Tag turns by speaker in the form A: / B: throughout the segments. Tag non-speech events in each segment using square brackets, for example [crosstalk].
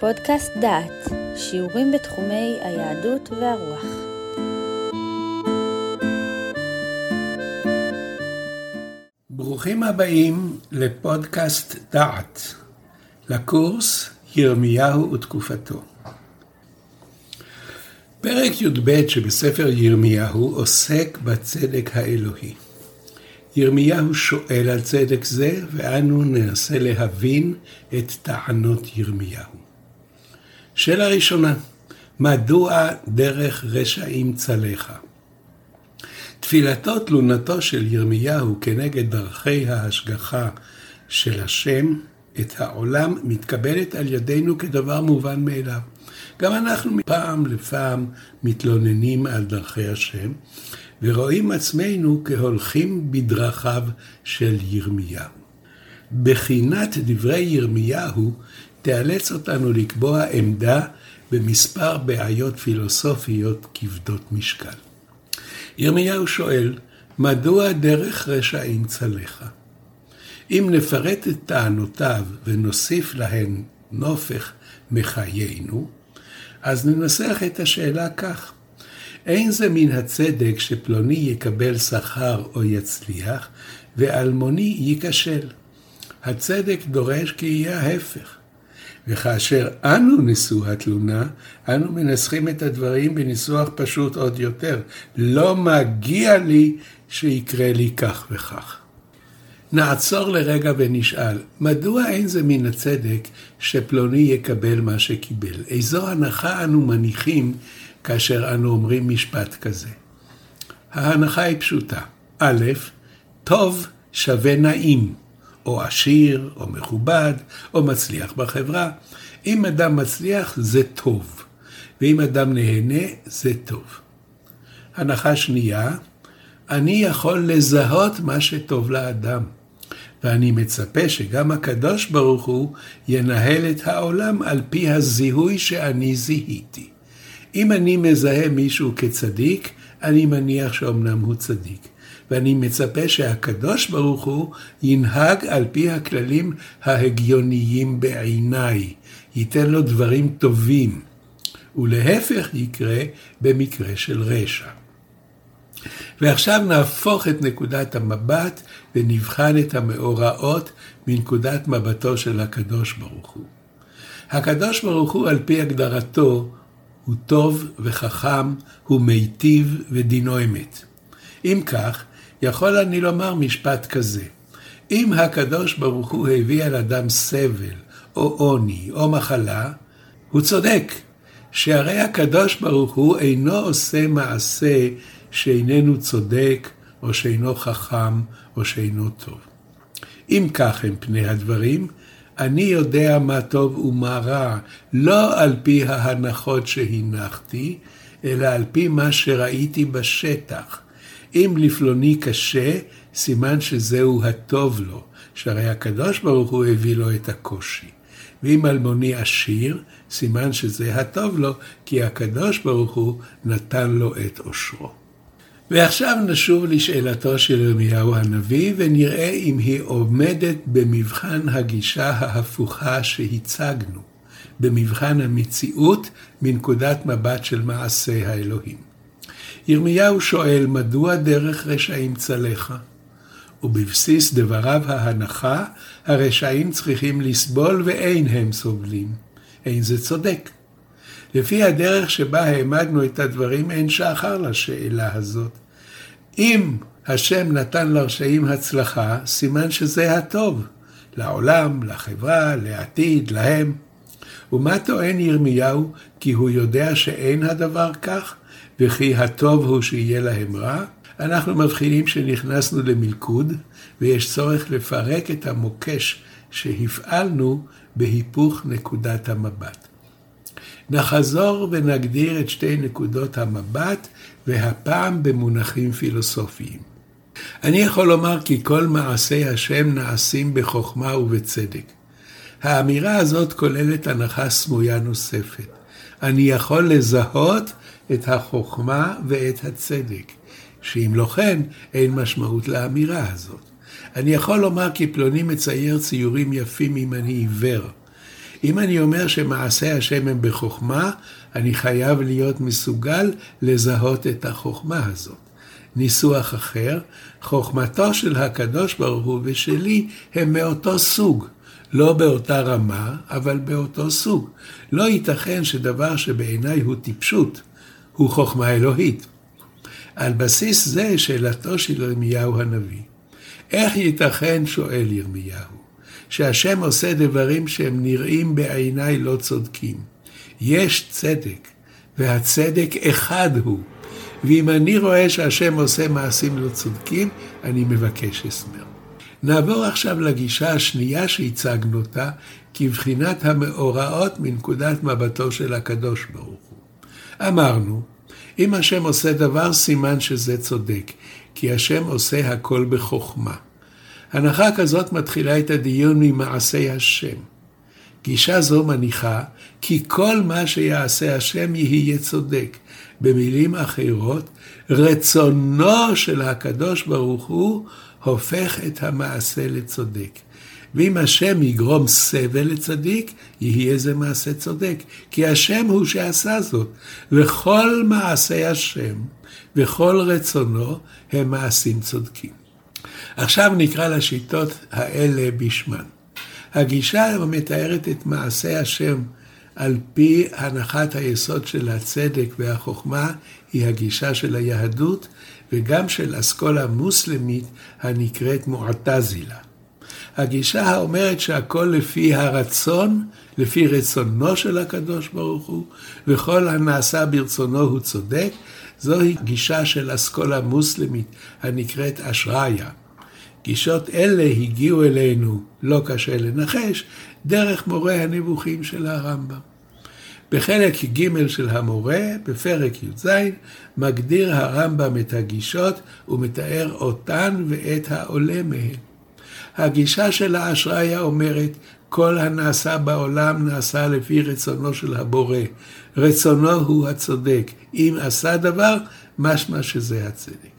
A: פודקאסט דעת, שיעורים בתחומי היהדות והרוח.
B: ברוכים הבאים לפודקאסט דעת, לקורס ירמיהו ותקופתו. פרק י"ב שבספר ירמיהו עוסק בצדק האלוהי. ירמיהו שואל על צדק זה, ואנו ננסה להבין את טענות ירמיהו. שאלה ראשונה, מדוע דרך רשעים צלחה? תפילתו תלונתו של ירמיהו כנגד דרכי ההשגחה של השם את העולם מתקבלת על ידינו כדבר מובן מאליו. גם אנחנו מפעם לפעם מתלוננים על דרכי השם, ורואים עצמנו כהולכים בדרכיו של ירמיהו. בחינת דברי ירמיהו תיאלץ אותנו לקבוע עמדה במספר בעיות פילוסופיות כבדות משקל. ירמיהו שואל, מדוע דרך רשעים צלחה? אם נפרט את טענותיו ונוסיף להן נופך מחיינו, אז ננסח את השאלה כך: אין זה מן הצדק שפלוני יקבל שכר או יצליח, ואלמוני ייכשל. הצדק דורש כי יהיה ההפך. וכאשר אנו נשוא התלונה, אנו מנסחים את הדברים בניסוח פשוט עוד יותר. לא מגיע לי שיקרה לי כך וכך. נעצור לרגע ונשאל, מדוע אין זה מן הצדק שפלוני יקבל מה שקיבל? איזו הנחה אנו מניחים כאשר אנו אומרים משפט כזה? ההנחה היא פשוטה. א', טוב שווה נעים. או עשיר, או מכובד, או מצליח בחברה. אם אדם מצליח, זה טוב, ואם אדם נהנה, זה טוב. הנחה שנייה, אני יכול לזהות מה שטוב לאדם, ואני מצפה שגם הקדוש ברוך הוא ינהל את העולם על פי הזיהוי שאני זיהיתי. אם אני מזהה מישהו כצדיק, אני מניח שאומנם הוא צדיק. ואני מצפה שהקדוש ברוך הוא ינהג על פי הכללים ההגיוניים בעיניי, ייתן לו דברים טובים, ולהפך יקרה במקרה של רשע. ועכשיו נהפוך את נקודת המבט ונבחן את המאורעות מנקודת מבטו של הקדוש ברוך הוא. הקדוש ברוך הוא על פי הגדרתו הוא טוב וחכם, הוא מיטיב ודינו אמת. אם כך, יכול אני לומר משפט כזה: אם הקדוש ברוך הוא הביא על אדם סבל, או עוני, או מחלה, הוא צודק, שהרי הקדוש ברוך הוא אינו עושה מעשה שאיננו צודק, או שאינו חכם, או שאינו טוב. אם כך הם פני הדברים, אני יודע מה טוב ומה רע, לא על פי ההנחות שהנחתי, אלא על פי מה שראיתי בשטח. אם לפלוני קשה, סימן שזהו הטוב לו, שהרי הקדוש ברוך הוא הביא לו את הקושי. ואם אלמוני עשיר, סימן שזה הטוב לו, כי הקדוש ברוך הוא נתן לו את עושרו. ועכשיו נשוב לשאלתו של ירמיהו הנביא, ונראה אם היא עומדת במבחן הגישה ההפוכה שהצגנו, במבחן המציאות מנקודת מבט של מעשה האלוהים. ירמיהו שואל, מדוע דרך רשעים צלחה? ובבסיס דבריו ההנחה, הרשעים צריכים לסבול ואין הם סובלים. אין זה צודק. לפי הדרך שבה העמדנו את הדברים, אין שחר לשאלה הזאת. אם השם נתן לרשעים הצלחה, סימן שזה הטוב. לעולם, לחברה, לעתיד, להם. ומה טוען ירמיהו? כי הוא יודע שאין הדבר כך? וכי הטוב הוא שיהיה להם רע, אנחנו מבחינים שנכנסנו למלכוד, ויש צורך לפרק את המוקש שהפעלנו בהיפוך נקודת המבט. נחזור ונגדיר את שתי נקודות המבט, והפעם במונחים פילוסופיים. אני יכול לומר כי כל מעשי השם נעשים בחוכמה ובצדק. האמירה הזאת כוללת הנחה סמויה נוספת. אני יכול לזהות את החוכמה ואת הצדק, שאם לא כן, אין משמעות לאמירה הזאת. אני יכול לומר כי פלוני מצייר ציורים יפים אם אני עיוור. אם אני אומר שמעשה השם הם בחוכמה, אני חייב להיות מסוגל לזהות את החוכמה הזאת. ניסוח אחר, חוכמתו של הקדוש ברוך הוא ושלי הם מאותו סוג. לא באותה רמה, אבל באותו סוג. לא ייתכן שדבר שבעיניי הוא טיפשות, הוא חוכמה אלוהית. על בסיס זה שאלתו של ירמיהו הנביא. איך ייתכן, שואל ירמיהו, שהשם עושה דברים שהם נראים בעיניי לא צודקים? יש צדק, והצדק אחד הוא. ואם אני רואה שהשם עושה מעשים לא צודקים, אני מבקש הסבר. נעבור עכשיו לגישה השנייה שהצגנו אותה, כבחינת המאורעות מנקודת מבטו של הקדוש ברוך. אמרנו, אם השם עושה דבר, סימן שזה צודק, כי השם עושה הכל בחוכמה. הנחה כזאת מתחילה את הדיון ממעשי השם. גישה זו מניחה כי כל מה שיעשה השם יהיה צודק. במילים אחרות, רצונו של הקדוש ברוך הוא הופך את המעשה לצודק. ואם השם יגרום סבל לצדיק, יהיה זה מעשה צודק. כי השם הוא שעשה זאת, וכל מעשי השם וכל רצונו הם מעשים צודקים. עכשיו נקרא לשיטות האלה בשמן. הגישה המתארת את מעשה השם על פי הנחת היסוד של הצדק והחוכמה היא הגישה של היהדות וגם של אסכולה המוסלמית הנקראת מועטזילה. הגישה האומרת שהכל לפי הרצון, לפי רצונו של הקדוש ברוך הוא, וכל הנעשה ברצונו הוא צודק, זוהי גישה של אסכולה מוסלמית הנקראת אשריה. גישות אלה הגיעו אלינו, לא קשה לנחש, דרך מורה הנבוכים של הרמב"ם. בחלק ג' של המורה, בפרק י"ז, מגדיר הרמב"ם את הגישות ומתאר אותן ואת העולה מהן. הגישה של האשריה אומרת, כל הנעשה בעולם נעשה לפי רצונו של הבורא. רצונו הוא הצודק. אם עשה דבר, משמע שזה הצדק.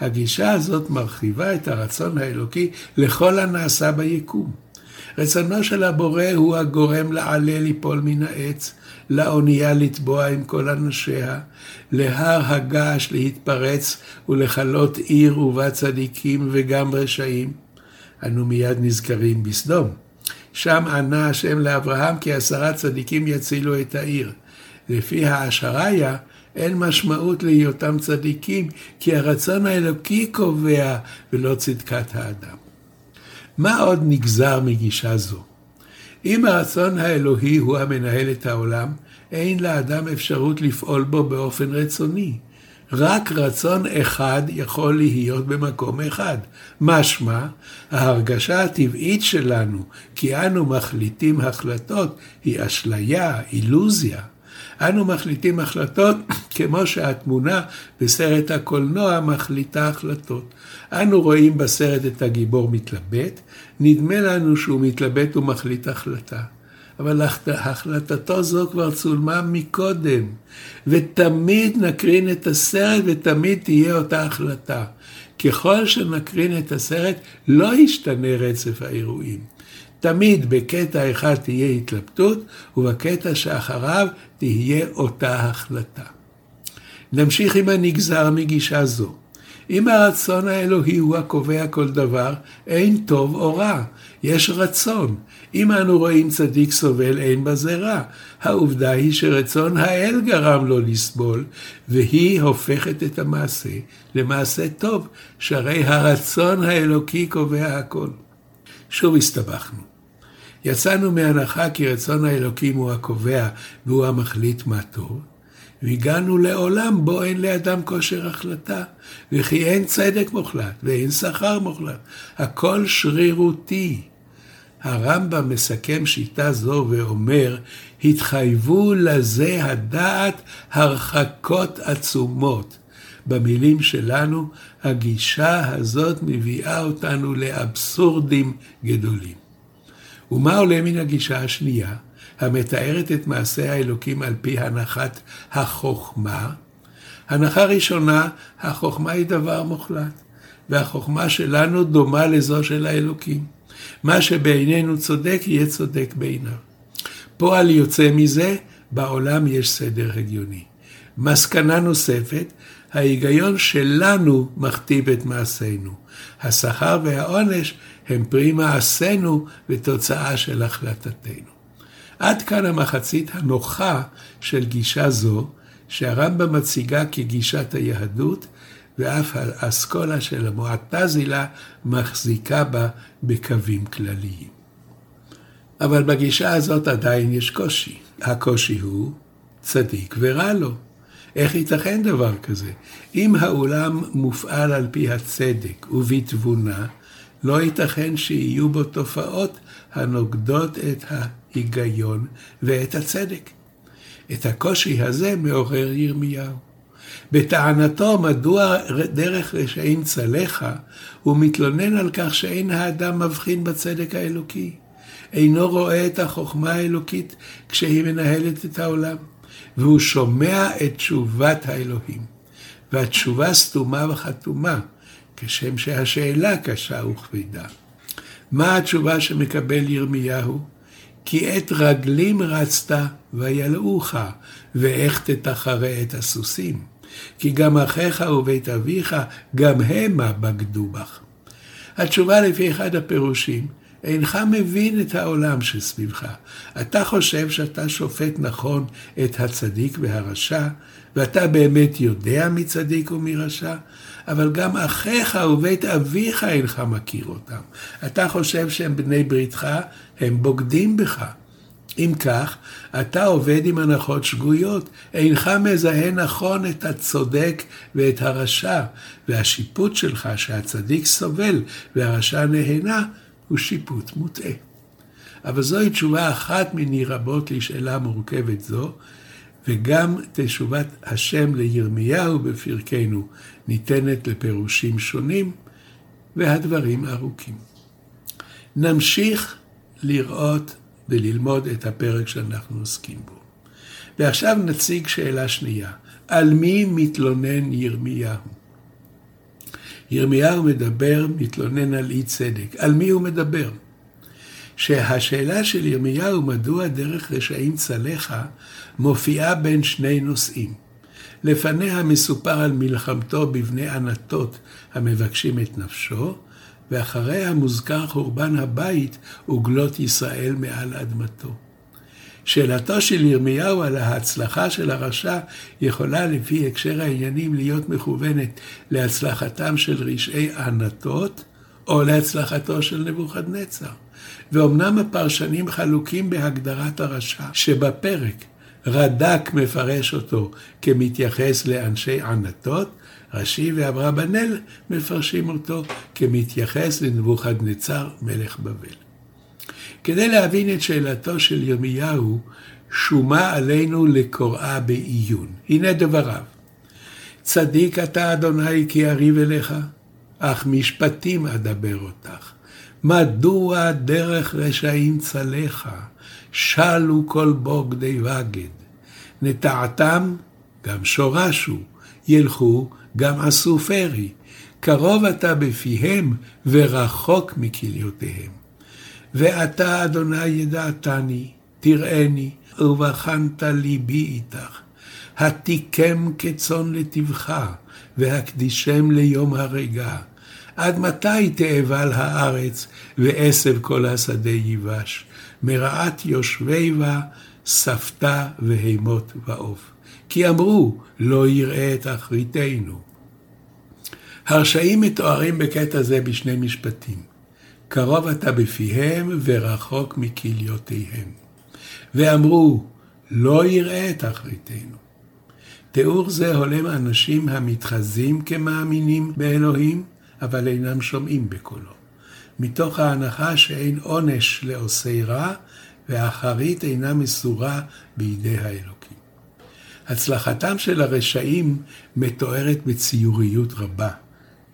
B: הגישה הזאת מרחיבה את הרצון האלוקי לכל הנעשה ביקום. רצונו של הבורא הוא הגורם לעלה ליפול מן העץ, לאונייה לטבוע עם כל אנשיה, להר הגעש להתפרץ ולכלות עיר ובה צדיקים וגם רשעים. אנו מיד נזכרים בסדום. שם ענה השם לאברהם כי עשרה צדיקים יצילו את העיר. לפי האשריה, אין משמעות להיותם צדיקים, כי הרצון האלוקי קובע ולא צדקת האדם. מה עוד נגזר מגישה זו? אם הרצון האלוהי הוא המנהל את העולם, אין לאדם אפשרות לפעול בו באופן רצוני. רק רצון אחד יכול להיות במקום אחד. משמע, ההרגשה הטבעית שלנו כי אנו מחליטים החלטות היא אשליה, אילוזיה. אנו מחליטים החלטות [clears throat] כמו שהתמונה בסרט הקולנוע מחליטה החלטות. אנו רואים בסרט את הגיבור מתלבט, נדמה לנו שהוא מתלבט ומחליט החלטה. אבל החלטתו זו כבר צולמה מקודם, ותמיד נקרין את הסרט ותמיד תהיה אותה החלטה. ככל שנקרין את הסרט, לא ישתנה רצף האירועים. תמיד בקטע אחד תהיה התלבטות, ובקטע שאחריו תהיה אותה החלטה. נמשיך עם הנגזר מגישה זו. אם הרצון האלוהי הוא הקובע כל דבר, אין טוב או רע, יש רצון. אם אנו רואים צדיק סובל, אין בזה רע. העובדה היא שרצון האל גרם לו לסבול, והיא הופכת את המעשה למעשה טוב, שהרי הרצון האלוקי קובע הכל. שוב הסתבכנו. יצאנו מהנחה כי רצון האלוקים הוא הקובע והוא המחליט מה טוב, והגענו לעולם בו אין לאדם כושר החלטה, וכי אין צדק מוחלט ואין שכר מוחלט, הכל שרירותי. הרמב"ם מסכם שיטה זו ואומר, התחייבו לזה הדעת הרחקות עצומות. במילים שלנו, הגישה הזאת מביאה אותנו לאבסורדים גדולים. ומה עולה מן הגישה השנייה, המתארת את מעשה האלוקים על פי הנחת החוכמה? הנחה ראשונה, החוכמה היא דבר מוחלט, והחוכמה שלנו דומה לזו של האלוקים. מה שבעינינו צודק, יהיה צודק בעיניו. פועל יוצא מזה, בעולם יש סדר הגיוני. מסקנה נוספת, ההיגיון שלנו מכתיב את מעשינו. השכר והעונש הם פרי מעשינו ותוצאה של החלטתנו. עד כאן המחצית הנוחה של גישה זו, שהרמב"ם מציגה כגישת היהדות, ואף האסכולה של המועטזילה מחזיקה בה בקווים כלליים. אבל בגישה הזאת עדיין יש קושי. הקושי הוא צדיק ורע לו. איך ייתכן דבר כזה? אם העולם מופעל על פי הצדק ובתבונה, לא ייתכן שיהיו בו תופעות הנוגדות את ההיגיון ואת הצדק. את הקושי הזה מעורר ירמיהו. בטענתו מדוע דרך רשעים צלחה, הוא מתלונן על כך שאין האדם מבחין בצדק האלוקי. אינו רואה את החוכמה האלוקית כשהיא מנהלת את העולם, והוא שומע את תשובת האלוהים. והתשובה סתומה וחתומה, כשם שהשאלה קשה וכבדה. מה התשובה שמקבל ירמיהו? כי את רגלים רצת וילאוך, ואיך תתחרה את הסוסים. כי גם אחיך ובית אביך, גם המה בגדו בך. התשובה לפי אחד הפירושים, אינך מבין את העולם שסביבך. אתה חושב שאתה שופט נכון את הצדיק והרשע, ואתה באמת יודע מי צדיק ומי רשע, אבל גם אחיך ובית אביך אינך מכיר אותם. אתה חושב שהם בני בריתך, הם בוגדים בך. אם כך, אתה עובד עם הנחות שגויות, אינך מזהה נכון את הצודק ואת הרשע, והשיפוט שלך שהצדיק סובל והרשע נהנה, הוא שיפוט מוטעה. אבל זוהי תשובה אחת מני רבות לשאלה מורכבת זו, וגם תשובת השם לירמיהו בפרקנו ניתנת לפירושים שונים, והדברים ארוכים. נמשיך לראות וללמוד את הפרק שאנחנו עוסקים בו. ועכשיו נציג שאלה שנייה, על מי מתלונן ירמיהו? ירמיהו מדבר, מתלונן על אי צדק. על מי הוא מדבר? שהשאלה של ירמיהו, מדוע דרך רשעים צלחה, מופיעה בין שני נושאים. לפניה מסופר על מלחמתו בבני ענתות המבקשים את נפשו, ואחריה מוזכר חורבן הבית וגלות ישראל מעל אדמתו. שאלתו של ירמיהו על ההצלחה של הרשע יכולה לפי הקשר העניינים להיות מכוונת להצלחתם של רשעי ענתות או להצלחתו של נבוכדנצר. ואומנם הפרשנים חלוקים בהגדרת הרשע שבפרק. רד"ק מפרש אותו כמתייחס לאנשי ענתות, רש"י ואברבנאל מפרשים אותו כמתייחס לנבוכדנצר מלך בבל. כדי להבין את שאלתו של ירמיהו, שומה עלינו לקוראה בעיון. הנה דבריו: צדיק אתה, אדוני, כי אריב אליך, אך משפטים אדבר אותך. מדוע דרך רשעים צלחה, שלו כל בוגדי בגד. נטעתם, גם שורשו, ילכו, גם עשו פרי. קרוב אתה בפיהם, ורחוק מכליותיהם. ואתה, אדוני, ידעתני, תראני, ובחנת ליבי איתך. התיקם כצאן לטבחה, והקדישם ליום הרגע. עד מתי תאבל הארץ, ועשב כל השדה ייבש? מרעת יושבי בה, שפתה והימות ועוף. כי אמרו, לא יראה את אחריתנו. הרשעים מתוארים בקטע זה בשני משפטים. קרוב אתה בפיהם ורחוק מכליותיהם. ואמרו, לא יראה את אחריתנו. תיאור זה הולם אנשים המתחזים כמאמינים באלוהים, אבל אינם שומעים בקולו. מתוך ההנחה שאין עונש לעושי רע, והאחרית אינה מסורה בידי האלוקים. הצלחתם של הרשעים מתוארת בציוריות רבה.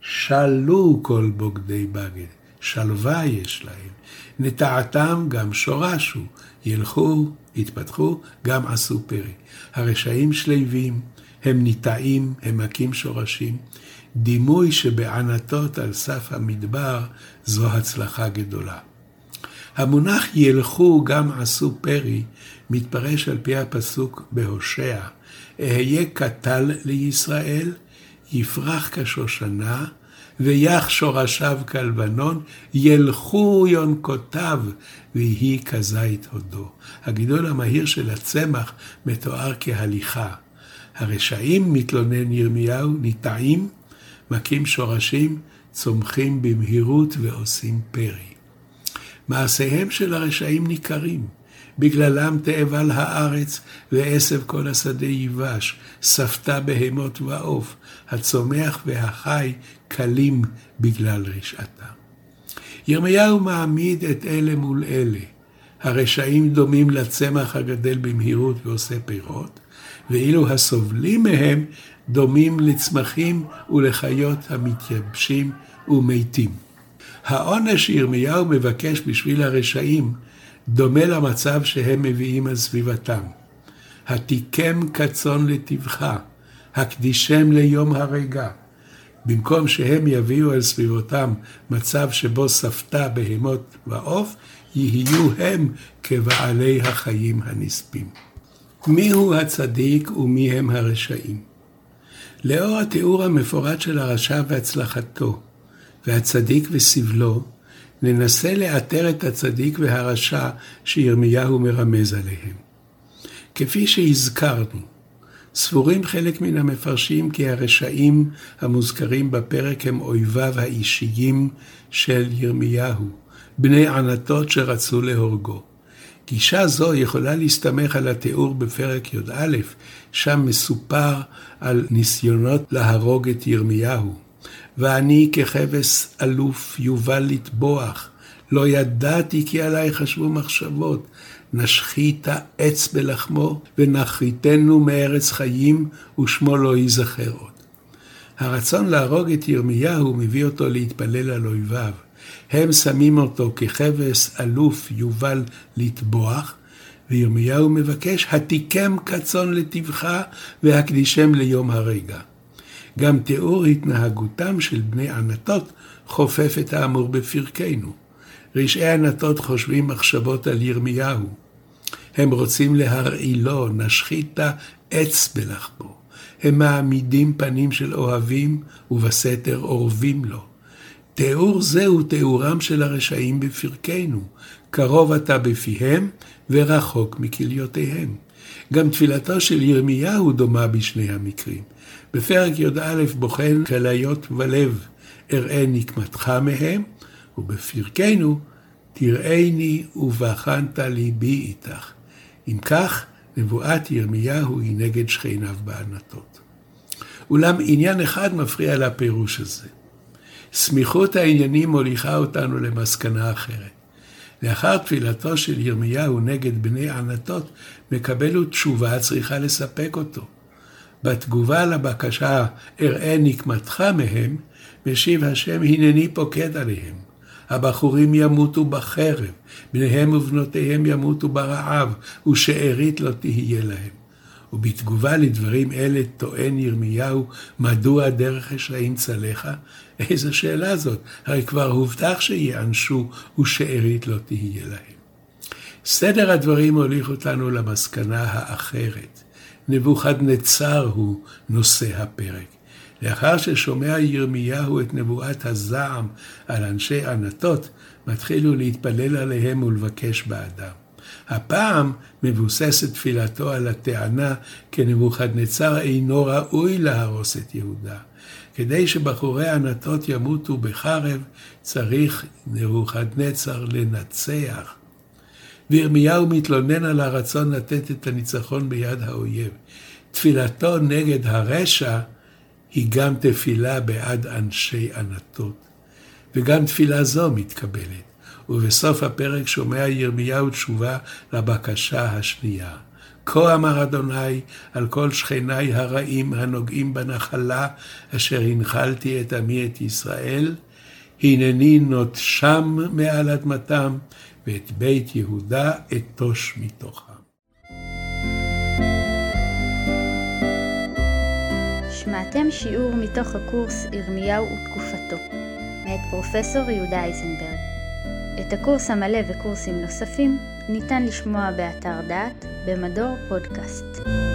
B: שלו כל בוגדי בגד, שלווה יש להם. נטעתם גם שורשו, ילכו, יתפתחו, גם עשו פרי. הרשעים שלווים, הם ניטעים, הם מכים שורשים. דימוי שבענתות על סף המדבר זו הצלחה גדולה. המונח ילכו גם עשו פרי מתפרש על פי הפסוק בהושע, אהיה קטל לישראל, יפרח כשושנה, ויח שורשיו כלבנון, ילכו יונקותיו, ויהי כזית הודו. הגידול המהיר של הצמח מתואר כהליכה. הרשעים, מתלונן ירמיהו, ניטעים, מכים שורשים, צומחים במהירות ועושים פרי. מעשיהם של הרשעים ניכרים. בגללם תאבל הארץ, ועשב כל השדה ייבש, ספתה בהמות ועוף, הצומח והחי קלים בגלל רשעתה. ירמיהו מעמיד את אלה מול אלה. הרשעים דומים לצמח הגדל במהירות ועושה פירות, ואילו הסובלים מהם דומים לצמחים ולחיות המתייבשים ומתים. העונש שירמיהו מבקש בשביל הרשעים דומה למצב שהם מביאים על סביבתם. התיקם כצאן לטבחה, הקדישם ליום הרגע. במקום שהם יביאו על סביבותם מצב שבו ספתה בהמות ועוף, יהיו הם כבעלי החיים הנספים. מיהו הצדיק ומי הם הרשעים? לאור התיאור המפורט של הרשע והצלחתו, והצדיק וסבלו, ננסה לאתר את הצדיק והרשע שירמיהו מרמז עליהם. כפי שהזכרנו, סבורים חלק מן המפרשים כי הרשעים המוזכרים בפרק הם אויביו האישיים של ירמיהו, בני ענתות שרצו להורגו. גישה זו יכולה להסתמך על התיאור בפרק י"א, שם מסופר על ניסיונות להרוג את ירמיהו. ואני ככבש אלוף יובל לטבוח, לא ידעתי כי עלי חשבו מחשבות, נשחית עץ בלחמו, ונחריתנו מארץ חיים, ושמו לא ייזכר עוד. הרצון להרוג את ירמיהו מביא אותו להתפלל על אויביו. הם שמים אותו ככבש אלוף יובל לטבוח, וירמיהו מבקש, התיקם כצאן לטבחה והקדישם ליום הרגע. גם תיאור התנהגותם של בני ענתות חופף את האמור בפרקנו. רשעי ענתות חושבים מחשבות על ירמיהו. הם רוצים להרעילו, נשחית עץ בלחמו. הם מעמידים פנים של אוהבים ובסתר אורבים לו. תיאור זה הוא תיאורם של הרשעים בפרקנו, קרוב אתה בפיהם ורחוק מכליותיהם. גם תפילתו של ירמיהו דומה בשני המקרים. בפרק י"א בוחן כליות ולב, אראה נקמתך מהם, ובפרקנו תראיני ובחנת ליבי איתך. אם כך, נבואת ירמיהו היא נגד שכניו בענתות. אולם עניין אחד מפריע לפירוש הזה. סמיכות העניינים מוליכה אותנו למסקנה אחרת. לאחר תפילתו של ירמיהו נגד בני ענתות, מקבל הוא תשובה צריכה לספק אותו. בתגובה לבקשה, אראה נקמתך מהם, משיב השם, הנני פוקד עליהם. הבחורים ימותו בחרב, בניהם ובנותיהם ימותו ברעב, ושארית לא תהיה להם. ובתגובה לדברים אלה טוען ירמיהו, מדוע דרך רשעים צלחה? איזו שאלה זאת? הרי כבר הובטח שיענשו ושארית לא תהיה להם. סדר הדברים הוליך אותנו למסקנה האחרת. נבוכדנצר הוא נושא הפרק. לאחר ששומע ירמיהו את נבואת הזעם על אנשי ענתות, מתחיל הוא להתפלל עליהם ולבקש בעדם. הפעם מבוססת תפילתו על הטענה כי נבוכדנצר אינו ראוי להרוס את יהודה. כדי שבחורי ענתות ימותו בחרב, צריך נבוכדנצר לנצח. וירמיהו מתלונן על הרצון לתת את הניצחון ביד האויב. תפילתו נגד הרשע היא גם תפילה בעד אנשי ענתות. וגם תפילה זו מתקבלת. ובסוף הפרק שומע ירמיהו תשובה לבקשה השנייה. כה אמר אדוני על כל שכניי הרעים הנוגעים בנחלה אשר הנחלתי את עמי את ישראל, הנני נוטשם מעל אדמתם ואת בית יהודה אטוש מתוכם.
A: שמעתם שיעור מתוך הקורס ירמיהו ותקופתו, מאת פרופסור יהודה אייזנברג. את הקורס המלא וקורסים נוספים ניתן לשמוע באתר דעת במדור פודקאסט.